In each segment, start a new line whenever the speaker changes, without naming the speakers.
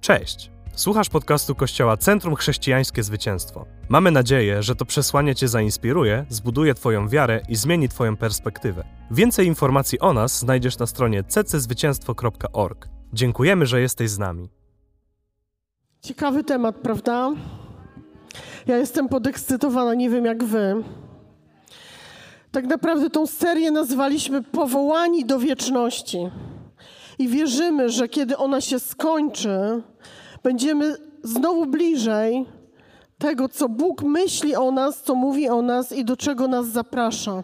Cześć! Słuchasz podcastu Kościoła Centrum Chrześcijańskie Zwycięstwo. Mamy nadzieję, że to przesłanie Cię zainspiruje, zbuduje Twoją wiarę i zmieni Twoją perspektywę. Więcej informacji o nas znajdziesz na stronie cczwycięstwo.org. Dziękujemy, że jesteś z nami.
Ciekawy temat, prawda? Ja jestem podekscytowana, nie wiem jak wy. Tak naprawdę tą serię nazwaliśmy Powołani do wieczności. I wierzymy, że kiedy ona się skończy, będziemy znowu bliżej tego, co Bóg myśli o nas, co mówi o nas i do czego nas zaprasza.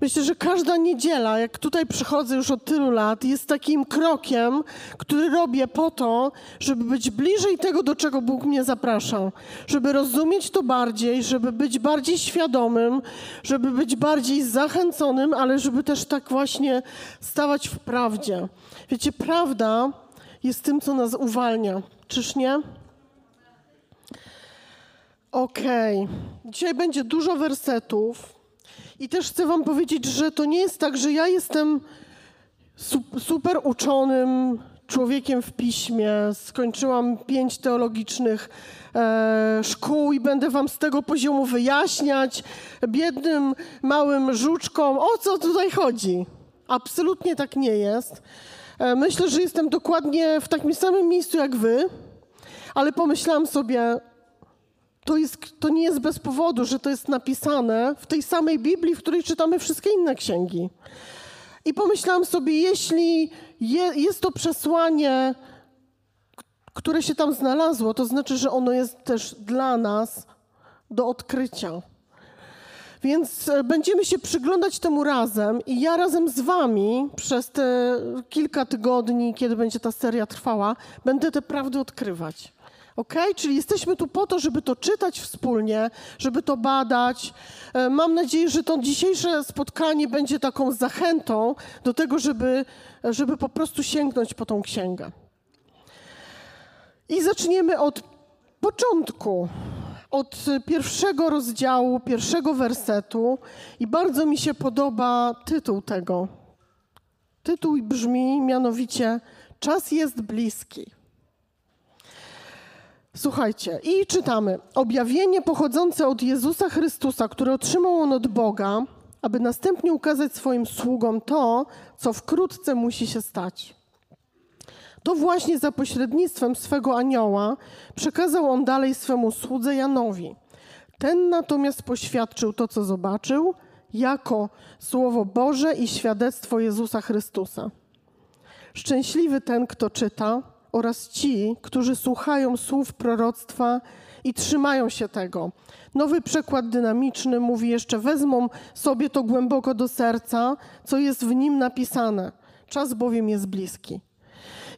Myślę, że każda niedziela, jak tutaj przychodzę już od tylu lat, jest takim krokiem, który robię po to, żeby być bliżej tego, do czego Bóg mnie zaprasza. Żeby rozumieć to bardziej, żeby być bardziej świadomym, żeby być bardziej zachęconym, ale żeby też tak właśnie stawać w prawdzie. Wiecie, prawda jest tym, co nas uwalnia. Czyż nie? Okej. Okay. Dzisiaj będzie dużo wersetów. I też chcę Wam powiedzieć, że to nie jest tak, że ja jestem super uczonym człowiekiem w piśmie. Skończyłam pięć teologicznych e, szkół i będę Wam z tego poziomu wyjaśniać biednym, małym żuczkom, o co tutaj chodzi. Absolutnie tak nie jest. E, myślę, że jestem dokładnie w takim samym miejscu jak Wy, ale pomyślałam sobie, to, jest, to nie jest bez powodu, że to jest napisane w tej samej Biblii, w której czytamy wszystkie inne księgi. I pomyślałam sobie, jeśli je, jest to przesłanie, które się tam znalazło, to znaczy, że ono jest też dla nas do odkrycia. Więc e, będziemy się przyglądać temu razem i ja razem z Wami przez te kilka tygodni, kiedy będzie ta seria trwała, będę te prawdy odkrywać. Ok? Czyli jesteśmy tu po to, żeby to czytać wspólnie, żeby to badać. E, mam nadzieję, że to dzisiejsze spotkanie będzie taką zachętą do tego, żeby, żeby po prostu sięgnąć po tą księgę. I zaczniemy od początku, od pierwszego rozdziału, pierwszego wersetu. I bardzo mi się podoba tytuł tego. Tytuł brzmi mianowicie Czas jest bliski. Słuchajcie, i czytamy. Objawienie pochodzące od Jezusa Chrystusa, które otrzymał on od Boga, aby następnie ukazać swoim sługom to, co wkrótce musi się stać. To właśnie za pośrednictwem swego anioła przekazał on dalej swemu słudze Janowi. Ten natomiast poświadczył to, co zobaczył, jako Słowo Boże i świadectwo Jezusa Chrystusa. Szczęśliwy ten, kto czyta, oraz ci, którzy słuchają słów proroctwa i trzymają się tego. Nowy przekład dynamiczny mówi jeszcze: wezmą sobie to głęboko do serca, co jest w nim napisane. Czas bowiem jest bliski.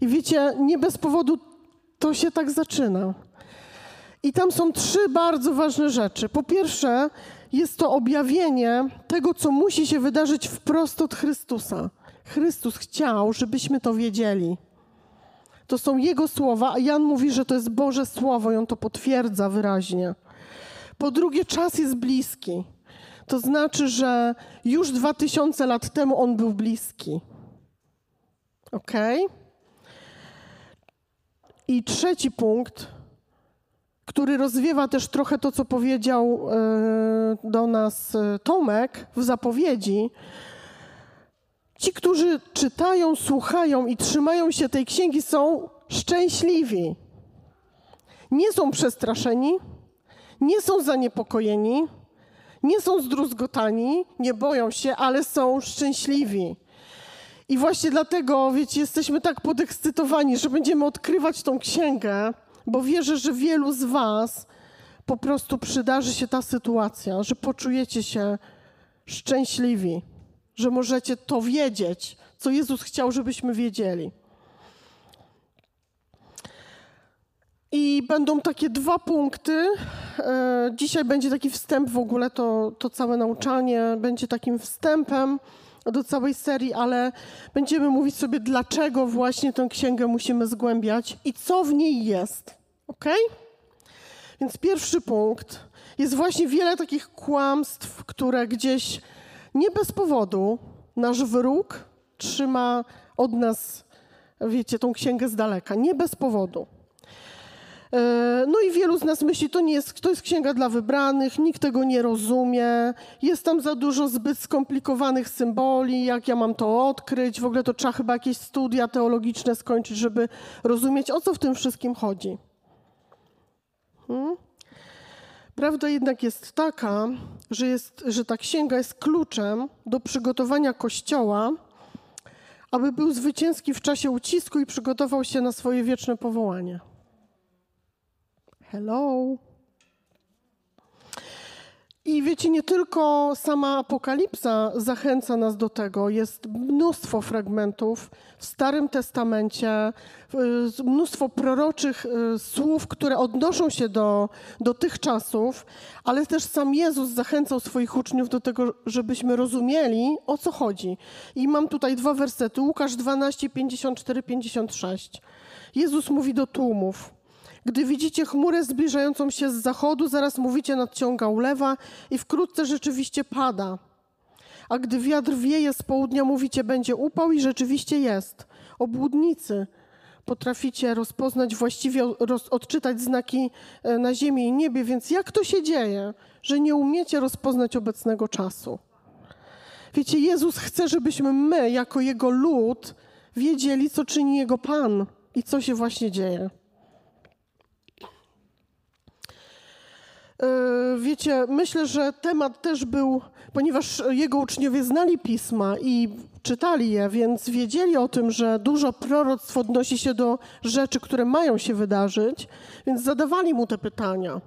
I wiecie, nie bez powodu to się tak zaczyna. I tam są trzy bardzo ważne rzeczy. Po pierwsze, jest to objawienie tego, co musi się wydarzyć wprost od Chrystusa. Chrystus chciał, żebyśmy to wiedzieli. To są Jego słowa, a Jan mówi, że to jest Boże Słowo i on to potwierdza wyraźnie. Po drugie, czas jest bliski. To znaczy, że już dwa tysiące lat temu on był bliski. Ok? I trzeci punkt, który rozwiewa też trochę to, co powiedział e, do nas e, Tomek w zapowiedzi, Ci, którzy czytają, słuchają i trzymają się tej księgi, są szczęśliwi. Nie są przestraszeni, nie są zaniepokojeni, nie są zdruzgotani, nie boją się, ale są szczęśliwi. I właśnie dlatego, wiecie, jesteśmy tak podekscytowani, że będziemy odkrywać tą księgę, bo wierzę, że wielu z Was po prostu przydarzy się ta sytuacja, że poczujecie się szczęśliwi że możecie to wiedzieć, co Jezus chciał, żebyśmy wiedzieli. I będą takie dwa punkty. E, dzisiaj będzie taki wstęp w ogóle, to, to całe nauczanie będzie takim wstępem do całej serii, ale będziemy mówić sobie, dlaczego właśnie tę księgę musimy zgłębiać i co w niej jest. Ok? Więc pierwszy punkt. Jest właśnie wiele takich kłamstw, które gdzieś nie bez powodu nasz wróg trzyma od nas wiecie, tą księgę z daleka. Nie bez powodu. E, no i wielu z nas myśli, to nie jest, to jest księga dla wybranych, nikt tego nie rozumie, jest tam za dużo zbyt skomplikowanych symboli, jak ja mam to odkryć, w ogóle to trzeba chyba jakieś studia teologiczne skończyć, żeby rozumieć, o co w tym wszystkim chodzi. Hmm? Prawda jednak jest taka, że, jest, że ta księga jest kluczem do przygotowania Kościoła, aby był zwycięski w czasie ucisku i przygotował się na swoje wieczne powołanie. Hello. I wiecie, nie tylko sama Apokalipsa zachęca nas do tego. Jest mnóstwo fragmentów w Starym Testamencie, mnóstwo proroczych y, słów, które odnoszą się do, do tych czasów, ale też sam Jezus zachęcał swoich uczniów do tego, żebyśmy rozumieli, o co chodzi. I mam tutaj dwa wersety. Łukasz 12, 54, 56. Jezus mówi do tłumów. Gdy widzicie chmurę zbliżającą się z zachodu, zaraz mówicie nadciąga ulewa i wkrótce rzeczywiście pada. A gdy wiatr wieje z południa, mówicie będzie upał i rzeczywiście jest. Obłudnicy potraficie rozpoznać, właściwie roz, odczytać znaki e, na ziemi i niebie, więc jak to się dzieje, że nie umiecie rozpoznać obecnego czasu? Wiecie, Jezus chce, żebyśmy my, jako Jego lud, wiedzieli, co czyni Jego Pan i co się właśnie dzieje. Wiecie, myślę, że temat też był, ponieważ jego uczniowie znali pisma i czytali je, więc wiedzieli o tym, że dużo proroctw odnosi się do rzeczy, które mają się wydarzyć, więc zadawali mu te pytania.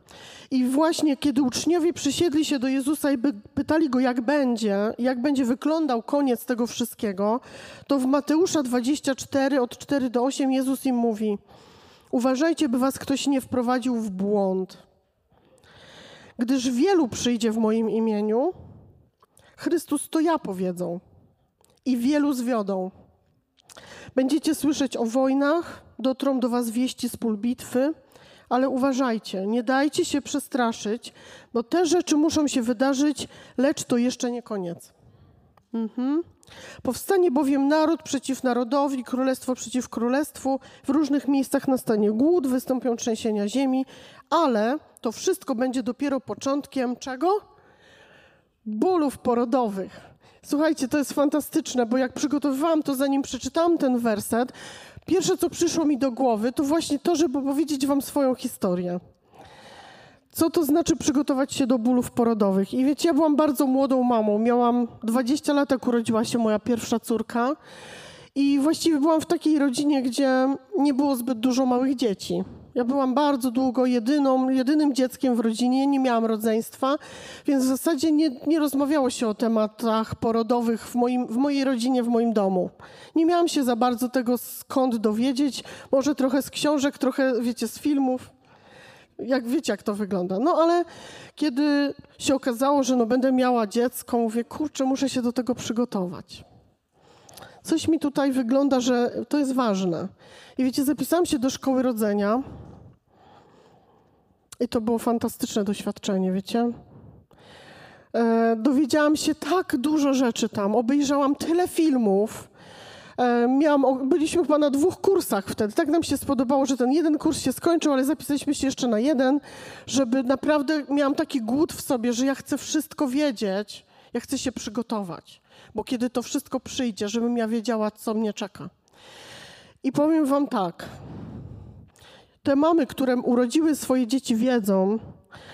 I właśnie kiedy uczniowie przysiedli się do Jezusa i pytali go, jak będzie, jak będzie wyglądał koniec tego wszystkiego, to w Mateusza 24, od 4 do 8 Jezus im mówi: Uważajcie, by was ktoś nie wprowadził w błąd gdyż wielu przyjdzie w moim imieniu, Chrystus to ja powiedzą i wielu zwiodą. Będziecie słyszeć o wojnach, dotrą do was wieści z pól bitwy, ale uważajcie, nie dajcie się przestraszyć, bo te rzeczy muszą się wydarzyć, lecz to jeszcze nie koniec. Mhm. Powstanie bowiem naród przeciw narodowi, królestwo przeciw królestwu, w różnych miejscach nastanie głód, wystąpią trzęsienia ziemi, ale to wszystko będzie dopiero początkiem czego? Bólów porodowych. Słuchajcie, to jest fantastyczne, bo jak przygotowywałam to, zanim przeczytałam ten werset, pierwsze co przyszło mi do głowy, to właśnie to, żeby powiedzieć wam swoją historię. Co to znaczy przygotować się do bólów porodowych? I wiecie, ja byłam bardzo młodą mamą. Miałam 20 lat, jak urodziła się moja pierwsza córka. I właściwie byłam w takiej rodzinie, gdzie nie było zbyt dużo małych dzieci. Ja byłam bardzo długo jedyną, jedynym dzieckiem w rodzinie, nie miałam rodzeństwa, więc w zasadzie nie, nie rozmawiało się o tematach porodowych w, moim, w mojej rodzinie, w moim domu. Nie miałam się za bardzo tego skąd dowiedzieć, może trochę z książek, trochę, wiecie, z filmów. Jak wiecie, jak to wygląda. No ale kiedy się okazało, że no, będę miała dziecko, mówię, kurczę, muszę się do tego przygotować. Coś mi tutaj wygląda, że to jest ważne. I wiecie, zapisałam się do szkoły rodzenia. I to było fantastyczne doświadczenie, wiecie. E, dowiedziałam się tak dużo rzeczy tam, obejrzałam tyle filmów. E, miałam, byliśmy chyba na dwóch kursach wtedy. Tak nam się spodobało, że ten jeden kurs się skończył, ale zapisaliśmy się jeszcze na jeden, żeby naprawdę miałam taki głód w sobie, że ja chcę wszystko wiedzieć, ja chcę się przygotować, bo kiedy to wszystko przyjdzie, żebym ja wiedziała, co mnie czeka. I powiem Wam tak. Te mamy, które urodziły swoje dzieci, wiedzą,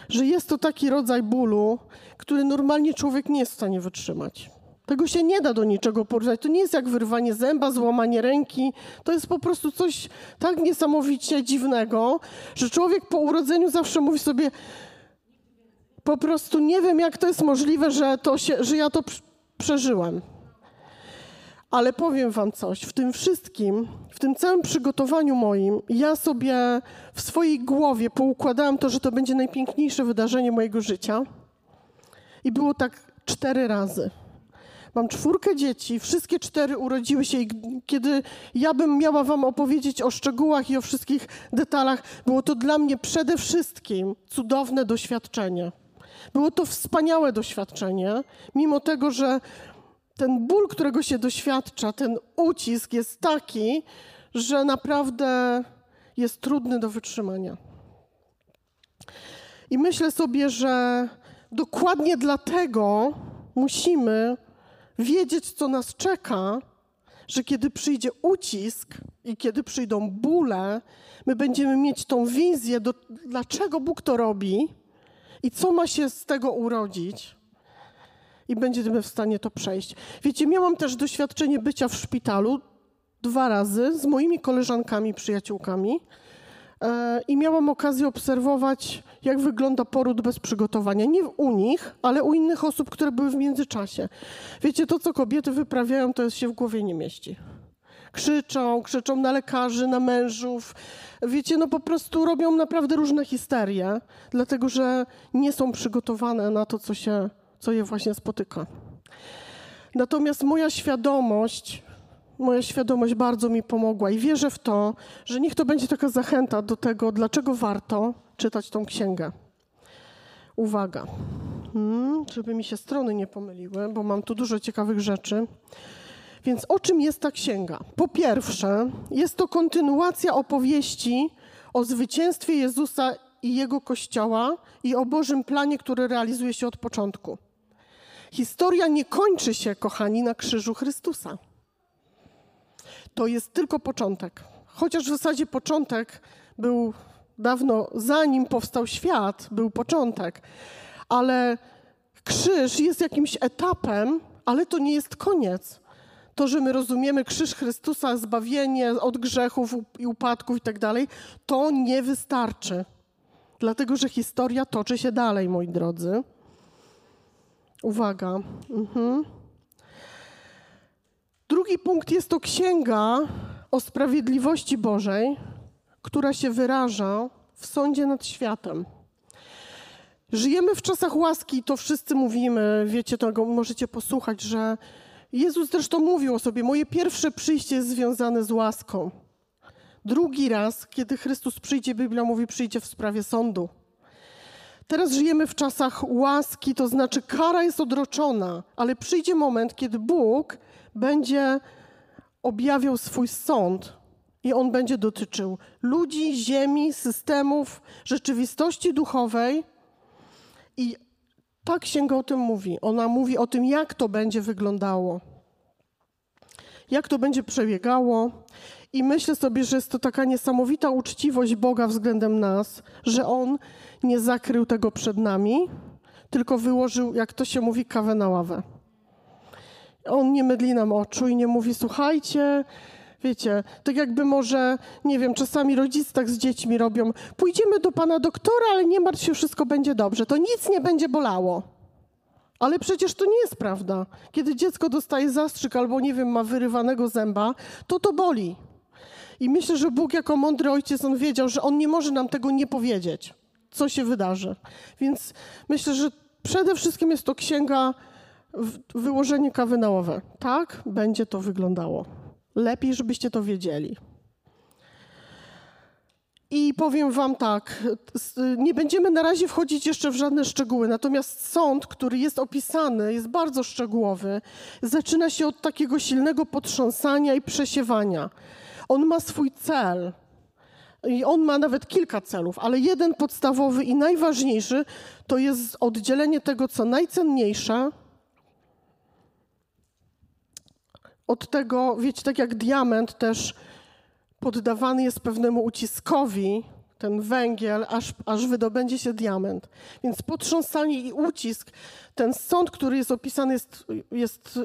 że jest to taki rodzaj bólu, który normalnie człowiek nie jest w stanie wytrzymać. Tego się nie da do niczego porównać. To nie jest jak wyrwanie zęba, złamanie ręki. To jest po prostu coś tak niesamowicie dziwnego, że człowiek po urodzeniu zawsze mówi sobie: Po prostu nie wiem, jak to jest możliwe, że, to się, że ja to przeżyłem. Ale powiem Wam coś, w tym wszystkim, w tym całym przygotowaniu moim, ja sobie w swojej głowie poukładałam to, że to będzie najpiękniejsze wydarzenie mojego życia. I było tak cztery razy. Mam czwórkę dzieci, wszystkie cztery urodziły się i kiedy ja bym miała Wam opowiedzieć o szczegółach i o wszystkich detalach, było to dla mnie przede wszystkim cudowne doświadczenie. Było to wspaniałe doświadczenie, mimo tego, że ten ból, którego się doświadcza, ten ucisk jest taki, że naprawdę jest trudny do wytrzymania. I myślę sobie, że dokładnie dlatego musimy wiedzieć, co nas czeka, że kiedy przyjdzie ucisk i kiedy przyjdą bóle, my będziemy mieć tą wizję, do, dlaczego Bóg to robi i co ma się z tego urodzić. I będziemy w stanie to przejść. Wiecie, miałam też doświadczenie bycia w szpitalu dwa razy z moimi koleżankami, przyjaciółkami. E, I miałam okazję obserwować, jak wygląda poród bez przygotowania. Nie u nich, ale u innych osób, które były w międzyczasie. Wiecie, to co kobiety wyprawiają, to jest się w głowie nie mieści. Krzyczą, krzyczą na lekarzy, na mężów. Wiecie, no po prostu robią naprawdę różne histerie, dlatego że nie są przygotowane na to, co, się, co je właśnie spotyka. Natomiast moja świadomość moja świadomość bardzo mi pomogła i wierzę w to, że niech to będzie taka zachęta do tego, dlaczego warto czytać tą księgę. Uwaga, hmm, żeby mi się strony nie pomyliły, bo mam tu dużo ciekawych rzeczy. Więc o czym jest ta księga? Po pierwsze, jest to kontynuacja opowieści o zwycięstwie Jezusa i Jego Kościoła i o Bożym planie, który realizuje się od początku. Historia nie kończy się, kochani, na krzyżu Chrystusa to jest tylko początek. Chociaż w zasadzie początek był dawno, zanim powstał świat, był początek. Ale krzyż jest jakimś etapem, ale to nie jest koniec. To, że my rozumiemy krzyż Chrystusa, zbawienie od grzechów i upadków i tak dalej, to nie wystarczy. Dlatego, że historia toczy się dalej, moi drodzy. Uwaga. Mhm. Drugi punkt jest to księga o sprawiedliwości Bożej, która się wyraża w sądzie nad światem. Żyjemy w czasach łaski, to wszyscy mówimy, wiecie tego, możecie posłuchać, że Jezus zresztą mówił o sobie, moje pierwsze przyjście jest związane z łaską. Drugi raz, kiedy Chrystus przyjdzie, Biblia mówi, przyjdzie w sprawie sądu. Teraz żyjemy w czasach łaski, to znaczy kara jest odroczona, ale przyjdzie moment, kiedy Bóg będzie objawiał swój sąd i on będzie dotyczył ludzi, ziemi, systemów, rzeczywistości duchowej. I ta księga o tym mówi. Ona mówi o tym, jak to będzie wyglądało, jak to będzie przebiegało. I myślę sobie, że jest to taka niesamowita uczciwość Boga względem nas, że On nie zakrył tego przed nami, tylko wyłożył, jak to się mówi, kawę na ławę. On nie mydli nam oczu i nie mówi, słuchajcie, wiecie, tak jakby może, nie wiem, czasami rodzice tak z dziećmi robią, pójdziemy do pana doktora, ale nie martw się, wszystko będzie dobrze, to nic nie będzie bolało. Ale przecież to nie jest prawda. Kiedy dziecko dostaje zastrzyk albo, nie wiem, ma wyrywanego zęba, to to boli. I myślę, że Bóg jako mądry ojciec, on wiedział, że on nie może nam tego nie powiedzieć, co się wydarzy. Więc myślę, że przede wszystkim jest to księga wyłożenie kawy na ławę. Tak będzie to wyglądało. Lepiej, żebyście to wiedzieli. I powiem Wam tak, nie będziemy na razie wchodzić jeszcze w żadne szczegóły, natomiast sąd, który jest opisany, jest bardzo szczegółowy. Zaczyna się od takiego silnego potrząsania i przesiewania. On ma swój cel. I on ma nawet kilka celów, ale jeden podstawowy i najważniejszy to jest oddzielenie tego, co najcenniejsze, od tego, wiecie, tak jak diament też poddawany jest pewnemu uciskowi, ten węgiel, aż, aż wydobędzie się diament. Więc potrząsanie i ucisk, ten sąd, który jest opisany, jest, jest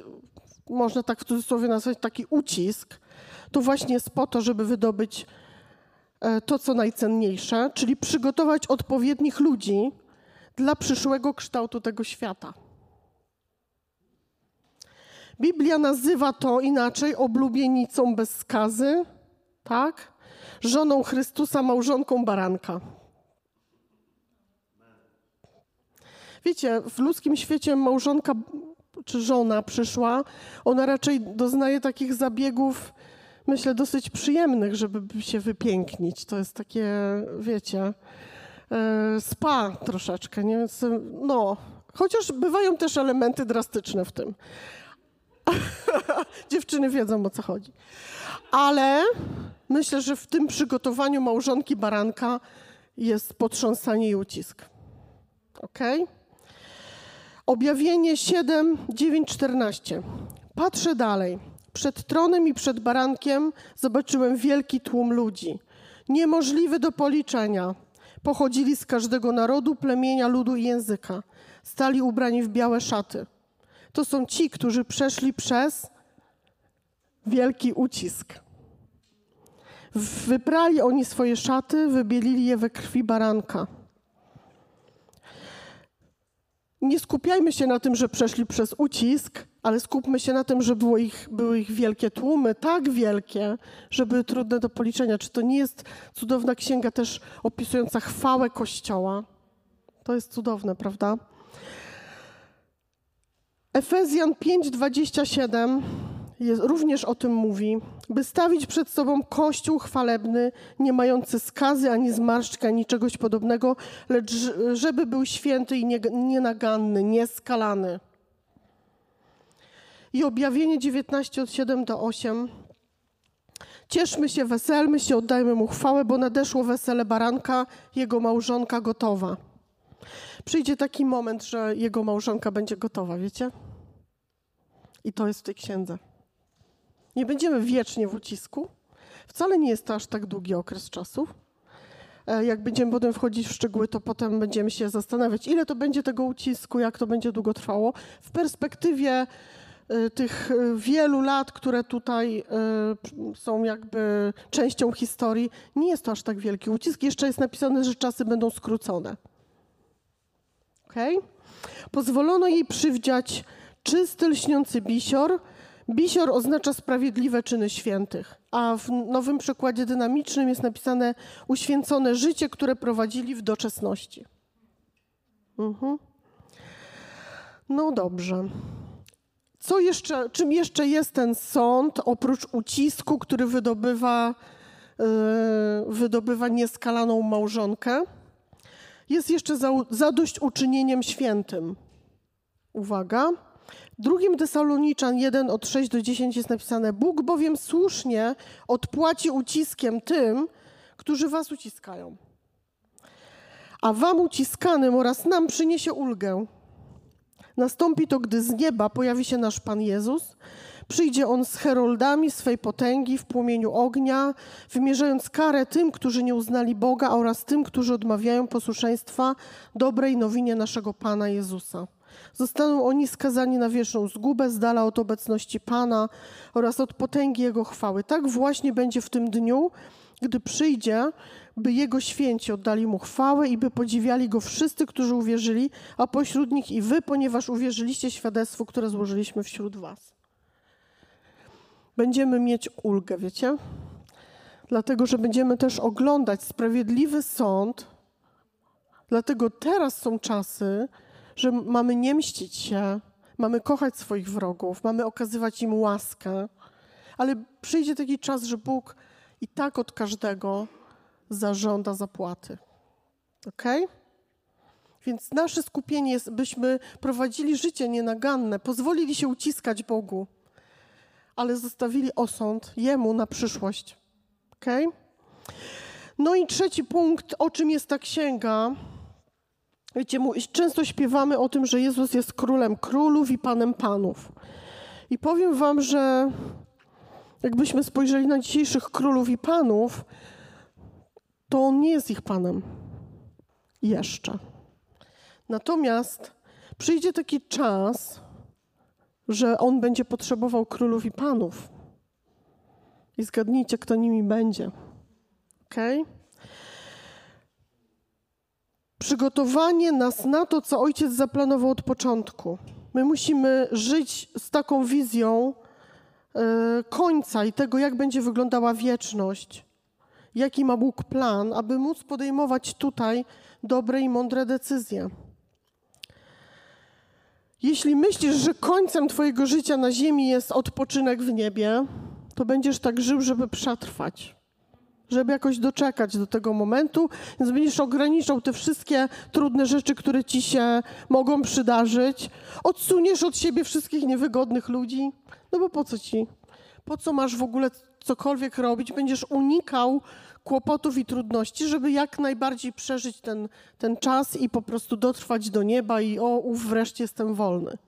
można tak w cudzysłowie nazwać taki ucisk, to właśnie jest po to, żeby wydobyć e, to, co najcenniejsze, czyli przygotować odpowiednich ludzi dla przyszłego kształtu tego świata. Biblia nazywa to inaczej oblubienicą bez skazy, tak? Żoną Chrystusa, małżonką baranka. Wiecie, w ludzkim świecie małżonka czy żona przyszła, ona raczej doznaje takich zabiegów, myślę, dosyć przyjemnych, żeby się wypięknić. To jest takie, wiecie, e, spa troszeczkę, nie? Więc, no, chociaż bywają też elementy drastyczne w tym. Dziewczyny wiedzą o co chodzi. Ale Myślę, że w tym przygotowaniu małżonki baranka jest potrząsanie i ucisk. Ok? Objawienie 7, 9, 14. Patrzę dalej. Przed tronem i przed barankiem zobaczyłem wielki tłum ludzi, niemożliwy do policzenia. Pochodzili z każdego narodu, plemienia, ludu i języka. Stali ubrani w białe szaty. To są ci, którzy przeszli przez wielki ucisk. Wyprali oni swoje szaty, wybielili je we krwi baranka. Nie skupiajmy się na tym, że przeszli przez ucisk, ale skupmy się na tym, że było ich, były ich wielkie tłumy, tak wielkie, że były trudne do policzenia. Czy to nie jest cudowna księga też opisująca chwałę Kościoła? To jest cudowne, prawda? Efezjan 5:27 jest, również o tym mówi, by stawić przed sobą kościół chwalebny, nie mający skazy ani zmarszczka, ani czegoś podobnego, lecz żeby był święty i nienaganny, nieskalany. I objawienie 19 od 7 do 8. Cieszmy się, weselmy się, oddajmy mu chwałę, bo nadeszło wesele baranka, jego małżonka gotowa. Przyjdzie taki moment, że jego małżonka będzie gotowa, wiecie? I to jest w tej księdze. Nie będziemy wiecznie w ucisku. Wcale nie jest to aż tak długi okres czasu. E, jak będziemy potem wchodzić w szczegóły, to potem będziemy się zastanawiać, ile to będzie tego ucisku, jak to będzie długo trwało. W perspektywie e, tych e, wielu lat, które tutaj są jakby częścią historii, nie jest to aż tak wielki ucisk. Jeszcze jest napisane, że czasy będą skrócone. Okay? Pozwolono jej przywdziać czysty, lśniący bisior, Bisior oznacza sprawiedliwe czyny świętych, a w nowym przekładzie dynamicznym jest napisane uświęcone życie, które prowadzili w doczesności. Mhm. No dobrze. Co jeszcze, czym jeszcze jest ten sąd, oprócz ucisku, który wydobywa, yy, wydobywa nieskalaną małżonkę? Jest jeszcze zadośćuczynieniem świętym. Uwaga. Drugim Tesaloniczan 1 od 6 do 10 jest napisane: Bóg bowiem słusznie odpłaci uciskiem tym, którzy was uciskają. A wam uciskanym oraz nam przyniesie ulgę. Nastąpi to, gdy z nieba pojawi się nasz Pan Jezus. Przyjdzie On z heroldami swej potęgi w płomieniu ognia, wymierzając karę tym, którzy nie uznali Boga oraz tym, którzy odmawiają posłuszeństwa dobrej nowinie naszego Pana Jezusa. Zostaną oni skazani na wieczną zgubę z dala od obecności Pana oraz od potęgi Jego chwały. Tak właśnie będzie w tym dniu, gdy przyjdzie, by Jego święci oddali Mu chwałę i by podziwiali Go wszyscy, którzy uwierzyli, a pośród nich i Wy, ponieważ uwierzyliście świadectwu, które złożyliśmy wśród Was. Będziemy mieć ulgę, wiecie? Dlatego, że będziemy też oglądać sprawiedliwy sąd. Dlatego teraz są czasy, że mamy nie mścić się, mamy kochać swoich wrogów, mamy okazywać im łaskę, ale przyjdzie taki czas, że Bóg i tak od każdego zażąda zapłaty. Ok? Więc nasze skupienie jest, byśmy prowadzili życie nienaganne, pozwolili się uciskać Bogu, ale zostawili osąd Jemu na przyszłość. Ok? No i trzeci punkt, o czym jest ta księga, Wiecie, często śpiewamy o tym, że Jezus jest królem królów i panem panów. I powiem wam, że jakbyśmy spojrzeli na dzisiejszych królów i panów, to on nie jest ich panem. Jeszcze. Natomiast przyjdzie taki czas, że on będzie potrzebował królów i panów. I zgadnijcie, kto nimi będzie. Okay? przygotowanie nas na to, co Ojciec zaplanował od początku. My musimy żyć z taką wizją e, końca i tego, jak będzie wyglądała wieczność, jaki ma Bóg plan, aby móc podejmować tutaj dobre i mądre decyzje. Jeśli myślisz, że końcem Twojego życia na ziemi jest odpoczynek w niebie, to będziesz tak żył, żeby przetrwać żeby jakoś doczekać do tego momentu, więc będziesz ograniczał te wszystkie trudne rzeczy, które ci się mogą przydarzyć. Odsuniesz od siebie wszystkich niewygodnych ludzi, no bo po co ci? Po co masz w ogóle cokolwiek robić, będziesz unikał kłopotów i trudności, żeby jak najbardziej przeżyć ten, ten czas i po prostu dotrwać do nieba i o, ów, wreszcie jestem wolny.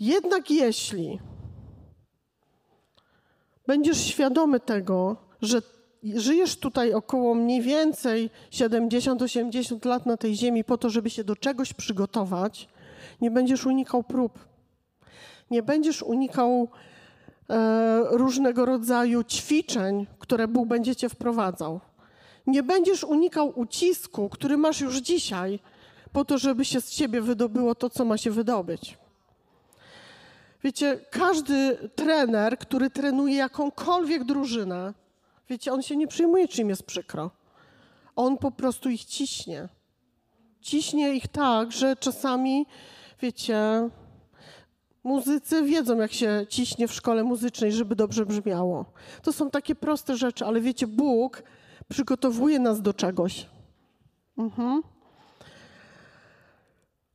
Jednak jeśli będziesz świadomy tego, że żyjesz tutaj około mniej więcej 70-80 lat na tej ziemi po to, żeby się do czegoś przygotować, nie będziesz unikał prób. Nie będziesz unikał różnego rodzaju ćwiczeń, które Bóg będzie cię wprowadzał. Nie będziesz unikał ucisku, który masz już dzisiaj, po to, żeby się z ciebie wydobyło to, co ma się wydobyć. Wiecie, każdy trener, który trenuje jakąkolwiek drużynę, wiecie, on się nie przyjmuje, czym jest przykro. On po prostu ich ciśnie. Ciśnie ich tak, że czasami, wiecie, muzycy wiedzą, jak się ciśnie w szkole muzycznej, żeby dobrze brzmiało. To są takie proste rzeczy, ale wiecie, Bóg przygotowuje nas do czegoś. Mhm.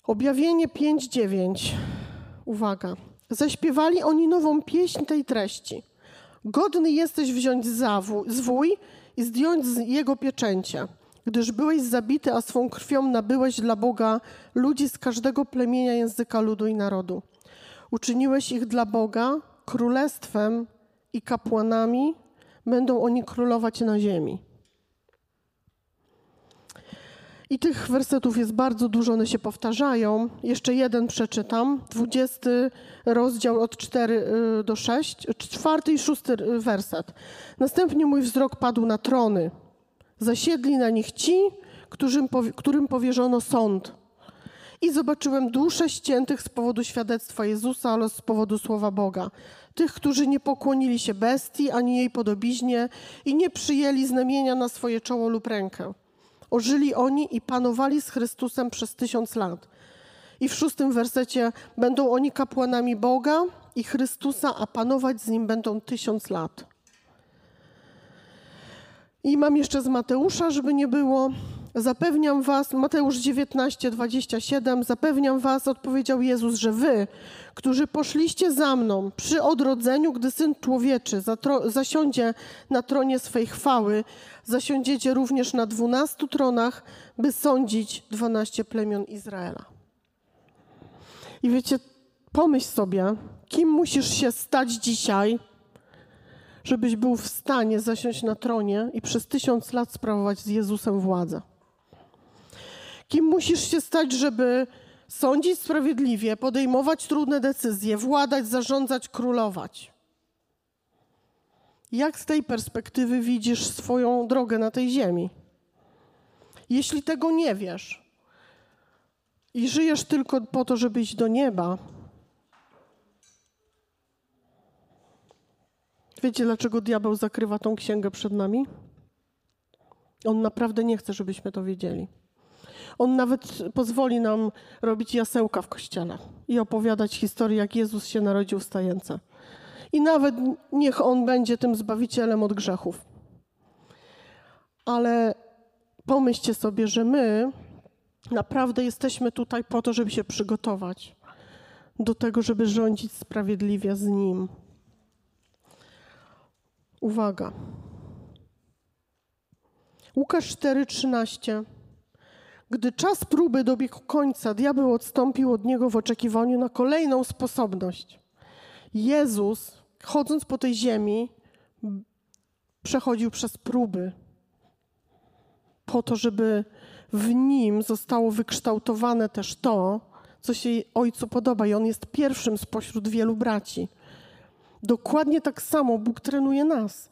Objawienie 5:9. Uwaga. Zaśpiewali oni nową pieśń tej treści. Godny jesteś wziąć zwój i zdjąć z jego pieczęcia, gdyż byłeś zabity, a swą krwią nabyłeś dla Boga ludzi z każdego plemienia, języka, ludu i narodu. Uczyniłeś ich dla Boga królestwem i kapłanami, będą oni królować na ziemi. I tych wersetów jest bardzo dużo, one się powtarzają. Jeszcze jeden przeczytam. 20 rozdział od 4 y, do 6, czwarty i szósty werset. Następnie mój wzrok padł na trony. Zasiedli na nich ci, którym powierzono sąd. I zobaczyłem dusze ściętych z powodu świadectwa Jezusa oraz z powodu słowa Boga. Tych, którzy nie pokłonili się bestii ani jej podobiźnie i nie przyjęli znamienia na swoje czoło lub rękę Ożyli oni i panowali z Chrystusem przez tysiąc lat. I w szóstym wersecie będą oni kapłanami Boga i Chrystusa, a panować z nim będą tysiąc lat. I mam jeszcze z Mateusza, żeby nie było. Zapewniam was, Mateusz 19, 27, zapewniam was, odpowiedział Jezus, że wy, którzy poszliście za mną przy odrodzeniu, gdy Syn Człowieczy zasiądzie na tronie swej chwały, zasiądziecie również na dwunastu tronach, by sądzić dwanaście plemion Izraela. I wiecie, pomyśl sobie, kim musisz się stać dzisiaj, żebyś był w stanie zasiąść na tronie i przez tysiąc lat sprawować z Jezusem władzę. Kim musisz się stać, żeby sądzić sprawiedliwie, podejmować trudne decyzje, władać, zarządzać, królować? Jak z tej perspektywy widzisz swoją drogę na tej ziemi? Jeśli tego nie wiesz i żyjesz tylko po to, żeby iść do nieba, wiecie dlaczego diabeł zakrywa tą księgę przed nami? On naprawdę nie chce, żebyśmy to wiedzieli. On nawet pozwoli nam robić jasełka w kościele i opowiadać historię, jak Jezus się narodził w stajence. I nawet niech On będzie tym zbawicielem od grzechów. Ale pomyślcie sobie, że my naprawdę jesteśmy tutaj po to, żeby się przygotować do tego, żeby rządzić sprawiedliwie z Nim. Uwaga. Łukasz 4:13 gdy czas próby dobiegł końca, diabeł odstąpił od niego w oczekiwaniu na kolejną sposobność. Jezus, chodząc po tej ziemi, przechodził przez próby, po to, żeby w nim zostało wykształtowane też to, co się Ojcu podoba, i On jest pierwszym spośród wielu braci. Dokładnie tak samo Bóg trenuje nas.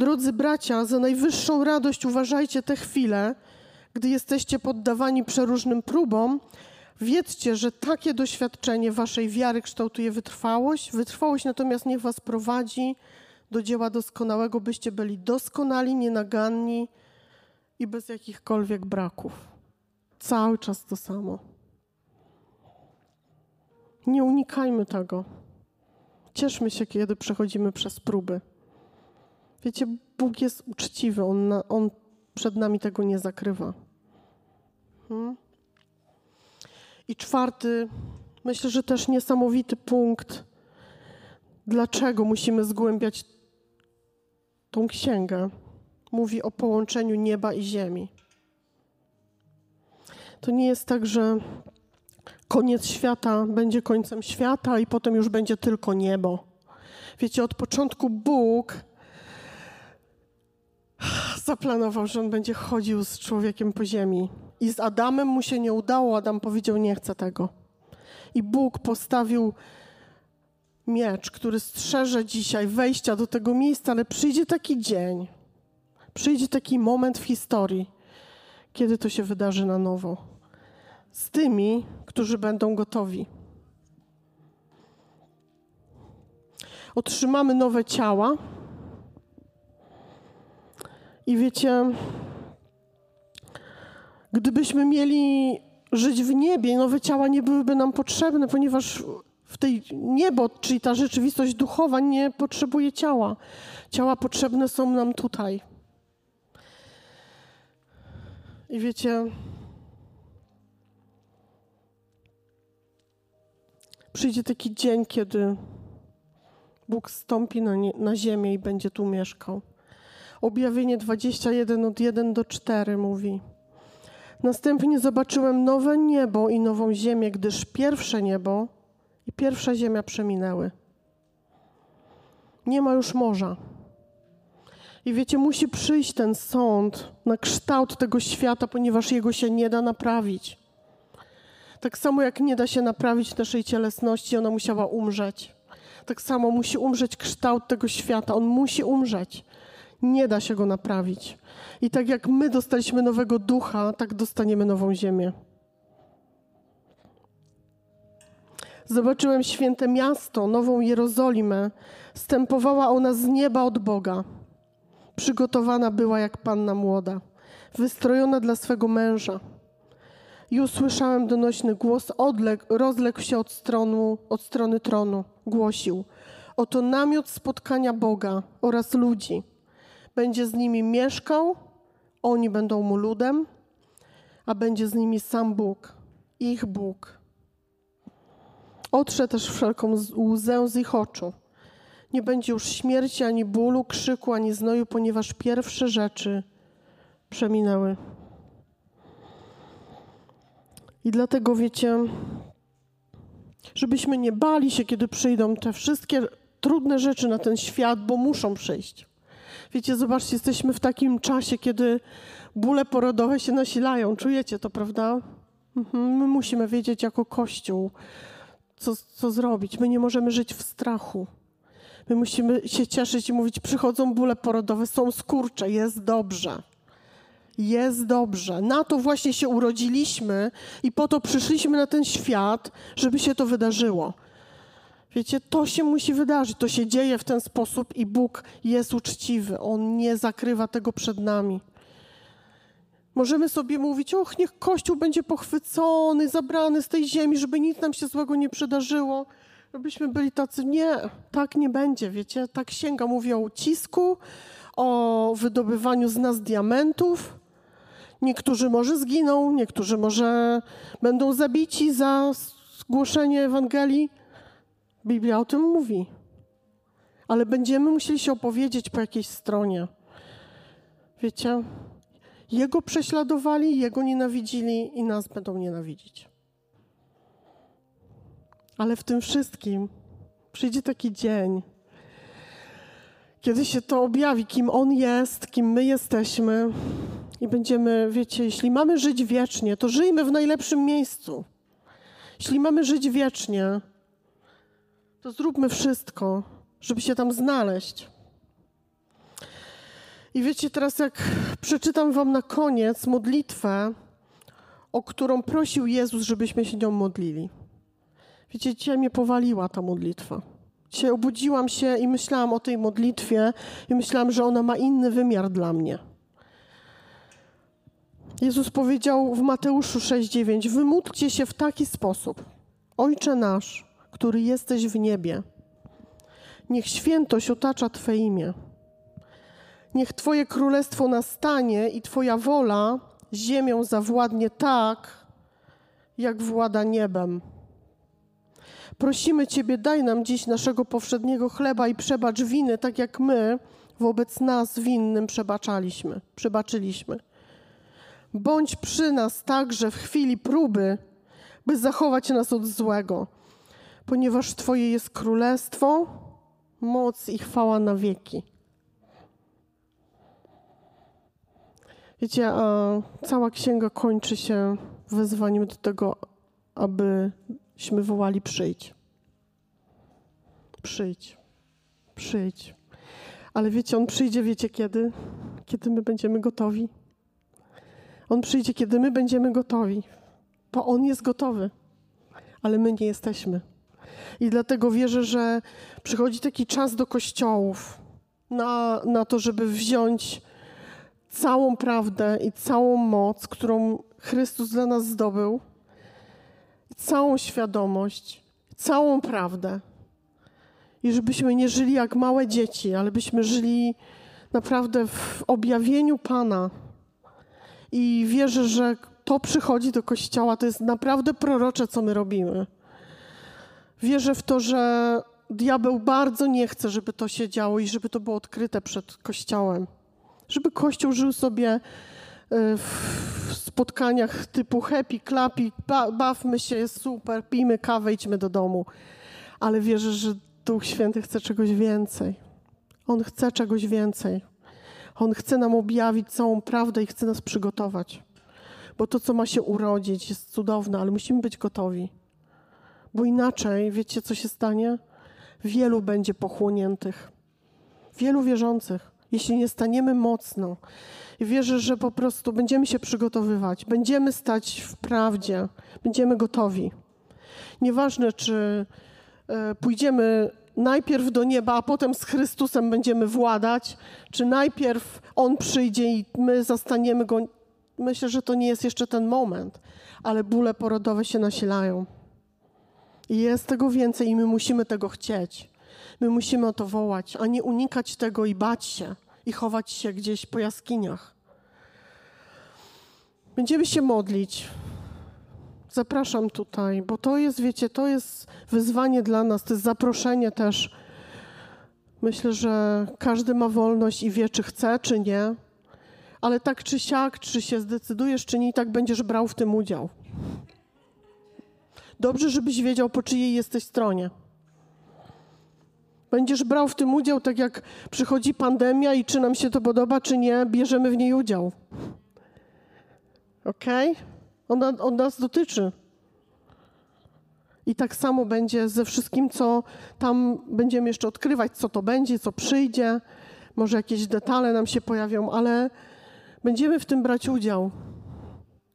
Drodzy bracia, za najwyższą radość uważajcie te chwile, gdy jesteście poddawani przeróżnym próbom, wiedzcie, że takie doświadczenie waszej wiary kształtuje wytrwałość. Wytrwałość natomiast niech was prowadzi do dzieła doskonałego, byście byli doskonali, nienaganni i bez jakichkolwiek braków. Cały czas to samo. Nie unikajmy tego. Cieszmy się, kiedy przechodzimy przez próby. Wiecie, Bóg jest uczciwy, On, on przed nami tego nie zakrywa. Hmm? I czwarty, myślę, że też niesamowity punkt dlaczego musimy zgłębiać tą księgę. Mówi o połączeniu nieba i ziemi. To nie jest tak, że koniec świata będzie końcem świata i potem już będzie tylko niebo. Wiecie, od początku Bóg zaplanował, że on będzie chodził z człowiekiem po ziemi. I z Adamem mu się nie udało. Adam powiedział: Nie chcę tego. I Bóg postawił miecz, który strzeże dzisiaj wejścia do tego miejsca, ale przyjdzie taki dzień, przyjdzie taki moment w historii, kiedy to się wydarzy na nowo. Z tymi, którzy będą gotowi. Otrzymamy nowe ciała. I wiecie, gdybyśmy mieli żyć w niebie, nowe ciała nie byłyby nam potrzebne, ponieważ w tej niebo, czyli ta rzeczywistość duchowa nie potrzebuje ciała. Ciała potrzebne są nam tutaj. I wiecie, przyjdzie taki dzień, kiedy Bóg stąpi na, nie, na ziemię i będzie tu mieszkał. Objawienie 21 od 1 do 4 mówi. Następnie zobaczyłem nowe niebo i nową ziemię, gdyż pierwsze niebo i pierwsza ziemia przeminęły. Nie ma już morza. I wiecie, musi przyjść ten sąd na kształt tego świata, ponieważ jego się nie da naprawić. Tak samo jak nie da się naprawić naszej cielesności, ona musiała umrzeć. Tak samo musi umrzeć kształt tego świata. On musi umrzeć. Nie da się go naprawić. I tak jak my dostaliśmy nowego ducha, tak dostaniemy nową ziemię. Zobaczyłem święte miasto, nową Jerozolimę. Stępowała ona z nieba od Boga. Przygotowana była jak panna młoda, wystrojona dla swego męża. I usłyszałem donośny głos, odległ, rozległ się od, stronu, od strony tronu. Głosił: Oto namiot spotkania Boga oraz ludzi. Będzie z nimi mieszkał, oni będą mu ludem, a będzie z nimi sam Bóg, ich Bóg. Otrze też wszelką łzę z ich oczu. Nie będzie już śmierci, ani bólu, krzyku, ani znoju, ponieważ pierwsze rzeczy przeminęły. I dlatego wiecie, żebyśmy nie bali się, kiedy przyjdą te wszystkie trudne rzeczy na ten świat, bo muszą przyjść. Wiecie, zobaczcie, jesteśmy w takim czasie, kiedy bóle porodowe się nasilają. Czujecie to, prawda? Mhm. My musimy wiedzieć jako Kościół, co, co zrobić. My nie możemy żyć w strachu. My musimy się cieszyć i mówić: przychodzą bóle porodowe, są skurcze, jest dobrze. Jest dobrze. Na to właśnie się urodziliśmy i po to przyszliśmy na ten świat, żeby się to wydarzyło. Wiecie, to się musi wydarzyć, to się dzieje w ten sposób i Bóg jest uczciwy. On nie zakrywa tego przed nami. Możemy sobie mówić, och, niech Kościół będzie pochwycony, zabrany z tej ziemi, żeby nic nam się złego nie przydarzyło. Żebyśmy byli tacy, nie, tak nie będzie, wiecie. Ta księga mówi o ucisku, o wydobywaniu z nas diamentów. Niektórzy może zginą, niektórzy może będą zabici za zgłoszenie Ewangelii. Biblia o tym mówi. Ale będziemy musieli się opowiedzieć po jakiejś stronie. Wiecie, jego prześladowali, Jego nienawidzili i nas będą nienawidzić. Ale w tym wszystkim przyjdzie taki dzień, kiedy się to objawi, kim On jest, kim my jesteśmy i będziemy, wiecie, jeśli mamy żyć wiecznie, to żyjmy w najlepszym miejscu. Jeśli mamy żyć wiecznie, to zróbmy wszystko, żeby się tam znaleźć. I wiecie, teraz jak przeczytam wam na koniec modlitwę, o którą prosił Jezus, żebyśmy się nią modlili. Wiecie, dzisiaj mnie powaliła ta modlitwa. Dzisiaj obudziłam się i myślałam o tej modlitwie i myślałam, że ona ma inny wymiar dla mnie. Jezus powiedział w Mateuszu 6:9: Wymódlcie się w taki sposób: Ojcze nasz, który jesteś w niebie, niech świętość otacza Twe imię. Niech Twoje królestwo nastanie i Twoja wola ziemią zawładnie tak, jak włada niebem. Prosimy Ciebie, daj nam dziś naszego powszedniego chleba i przebacz winy, tak jak my wobec nas winnym przebaczaliśmy, przebaczyliśmy. Bądź przy nas także w chwili próby, by zachować nas od złego, ponieważ Twoje jest królestwo, moc i chwała na wieki. Wiecie, cała księga kończy się wezwaniem do tego, abyśmy wołali przyjdź. Przyjdź. Przyjdź. Ale wiecie, on przyjdzie, wiecie kiedy? Kiedy my będziemy gotowi. On przyjdzie, kiedy my będziemy gotowi. Bo on jest gotowy, ale my nie jesteśmy. I dlatego wierzę, że przychodzi taki czas do kościołów na, na to, żeby wziąć całą prawdę i całą moc, którą Chrystus dla nas zdobył, całą świadomość, całą prawdę. I żebyśmy nie żyli jak małe dzieci, ale byśmy żyli naprawdę w objawieniu Pana. I wierzę, że to przychodzi do kościoła, to jest naprawdę prorocze, co my robimy. Wierzę w to, że diabeł bardzo nie chce, żeby to się działo i żeby to było odkryte przed kościołem. Żeby kościół żył sobie e, w spotkaniach typu happy, klapi, bawmy się, jest super, pijmy kawę, idźmy do domu. Ale wierzę, że Duch Święty chce czegoś więcej. On chce czegoś więcej. On chce nam objawić całą prawdę i chce nas przygotować. Bo to, co ma się urodzić, jest cudowne, ale musimy być gotowi. Bo inaczej, wiecie, co się stanie? Wielu będzie pochłoniętych. Wielu wierzących, jeśli nie staniemy mocno. Wierzę, że po prostu będziemy się przygotowywać, będziemy stać w prawdzie, będziemy gotowi. Nieważne, czy e, pójdziemy najpierw do nieba, a potem z Chrystusem będziemy władać, czy najpierw On przyjdzie i my zastaniemy Go. Myślę, że to nie jest jeszcze ten moment, ale bóle porodowe się nasilają. I jest tego więcej i my musimy tego chcieć. My musimy o to wołać, a nie unikać tego i bać się i chować się gdzieś po jaskiniach. Będziemy się modlić. Zapraszam tutaj, bo to jest, wiecie, to jest wyzwanie dla nas, to jest zaproszenie też. Myślę, że każdy ma wolność i wie, czy chce, czy nie, ale tak czy siak, czy się zdecydujesz, czy nie, i tak będziesz brał w tym udział. Dobrze, żebyś wiedział, po czyjej jesteś stronie. Będziesz brał w tym udział, tak jak przychodzi pandemia i czy nam się to podoba, czy nie, bierzemy w niej udział. Ok? Ona, on nas dotyczy. I tak samo będzie ze wszystkim, co tam będziemy jeszcze odkrywać, co to będzie, co przyjdzie. Może jakieś detale nam się pojawią, ale będziemy w tym brać udział.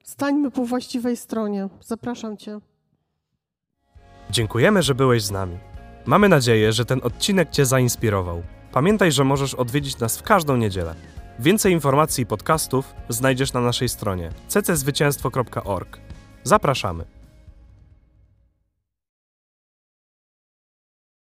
Stańmy po właściwej stronie. Zapraszam Cię.
Dziękujemy, że byłeś z nami. Mamy nadzieję, że ten odcinek Cię zainspirował. Pamiętaj, że możesz odwiedzić nas w każdą niedzielę. Więcej informacji i podcastów znajdziesz na naszej stronie cczwycięstwo.org. Zapraszamy.